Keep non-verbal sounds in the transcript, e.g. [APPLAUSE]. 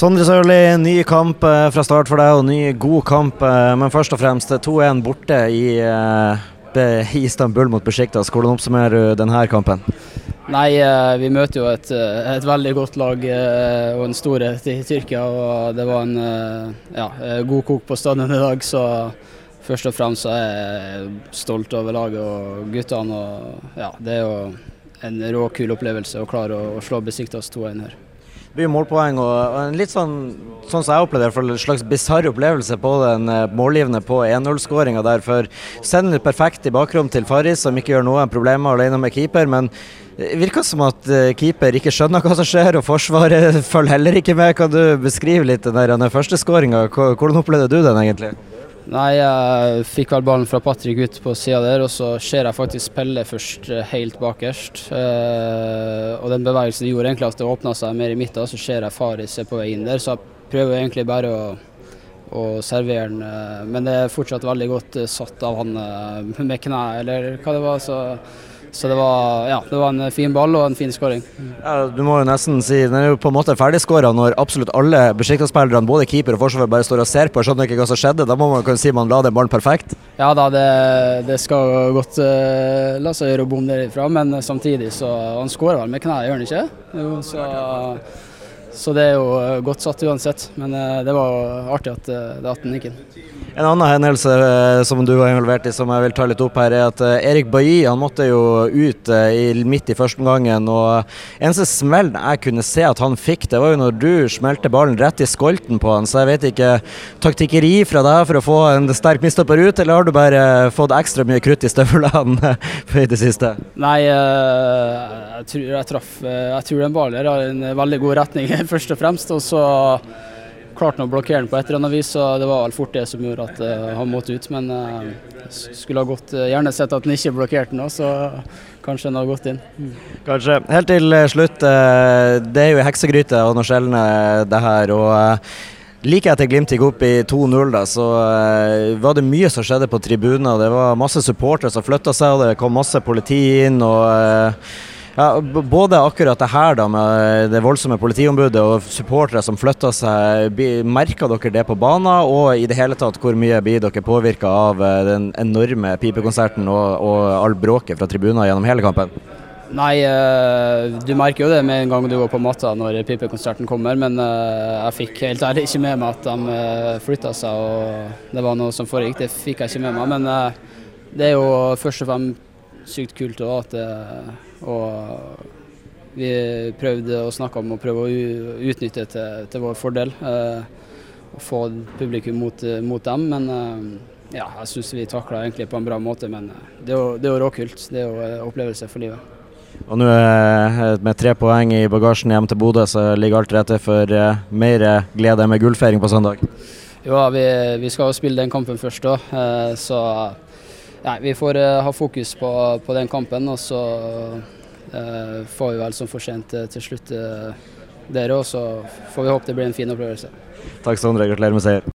Sondre Sørli, ny kamp eh, fra start for deg og ny god kamp. eh, Men først og fremst 2-1 borte i, eh, be- i Istanbul mot Besjiktas. Hvordan oppsummerer du denne kampen? Nei, vi møter jo et, et veldig godt lag og en storhet i Tyrkia. og Det var en ja, god kok på stadion i dag, så først og fremst er jeg stolt over laget og guttene. og ja, Det er jo en rå, kul opplevelse å klare å, å slå Besiktas 2-1 her. Mye målpoeng og en litt sånn, sånn som jeg opplevde det, en slags bisarr opplevelse på den eh, målgivende på 1-0-skåringa der. For sender perfekt i bakrom til Faris, som ikke gjør noen problemer alene med keeper. Men det virker som at eh, keeper ikke skjønner hva som skjer, og Forsvaret [LAUGHS] følger heller ikke med. Kan du beskrive litt den der den første skåringa? Hvordan opplevde du den egentlig? Nei, jeg fikk vel ballen fra Patrick ut på sida der, og så ser jeg faktisk Pelle først eh, helt bakerst. Eh, og den bevegelsen gjorde egentlig at det åpna seg mer i midten, så ser jeg Faris er på vei inn der. Så jeg prøver egentlig bare å, å servere den, eh, men det er fortsatt veldig godt eh, satt av han med kne, eller hva det var. Så, så det, var, ja, det var en fin ball og en fin skåring. Ja, du må jo nesten si Den er jo på en måte ferdigskåra når absolutt alle Besiktas-spillerne, både keeper og forsvar, bare står og ser på og skjønner ikke hva som skjedde. Da må man kunne si man la den ballen perfekt. Ja da, det, det skal godt uh, la seg gjøre å bomme derifra, men samtidig så Han skårer vel med knærne, gjør han ikke? Jo, så, så det er jo eh, godt satt uansett. Men uh, det var artig at, det at den gikk inn. En annen hendelse eh, som du var involvert i, som jeg vil ta litt opp her, er at eh, Erik Bailly han måtte jo ut eh, i, midt i første omgangen. og Eneste smellen jeg kunne se at han fikk, det var jo når du smelte ballen rett i skolten på han. Så jeg vet ikke, taktikkeri fra deg for å få en sterk mistopper ut, eller har du bare fått ekstra mye krutt i støvlene [LAUGHS] i det siste? Nei, jeg tror jeg traff Jeg tror den ballen har en veldig god retning, [LAUGHS] først og fremst. Og så klarte han å blokkere den på et eller annet vis, så det var vel fort det som gjorde at uh, han måtte ut. Men uh, skulle ha gått, uh, gjerne sett at han ikke blokkerte den òg, så kanskje den hadde gått inn. Mm. Kanskje. Helt til slutt, det er jo heksegryte og noe sjeldent det her. og Like etter Glimt gikk opp i 2-0, da, så var det mye som skjedde på tribuner. Det var masse supportere som flytta seg, og det kom masse politi inn. og ja, både akkurat det her da med det voldsomme politiombudet og supportere som flytter seg, merka dere det på banen? Og i det hele tatt, hvor mye blir dere påvirka av den enorme pipekonserten og, og all bråket fra tribuner gjennom hele kampen? Nei, du merker jo det med en gang du går på matta når pipekonserten kommer, men jeg fikk helt ærlig ikke med meg at de flytta seg og det var noe som foregikk. Det fikk jeg ikke med meg. Men det er jo først og fremst sykt kult også at og vi prøvde å snakke om å prøve å utnytte det til, til vår fordel. Eh, og få publikum mot, mot dem. Men eh, ja, jeg syns vi takla egentlig på en bra måte. Men det er jo, det er jo råkult. Det er jo en opplevelse for livet. Og nå med tre poeng i bagasjen hjem til Bodø, så ligger alt til rette for mer glede med gullfeiring på søndag? Jo, vi, vi skal jo spille den kampen først òg, så Nei, vi får uh, ha fokus på, på, den kampen, og så uh, får vi vel som fortjent uh, til slutt dere, og så får vi håpe det blir en fin opplevelse. Takk Sondre, gratulerer med seier.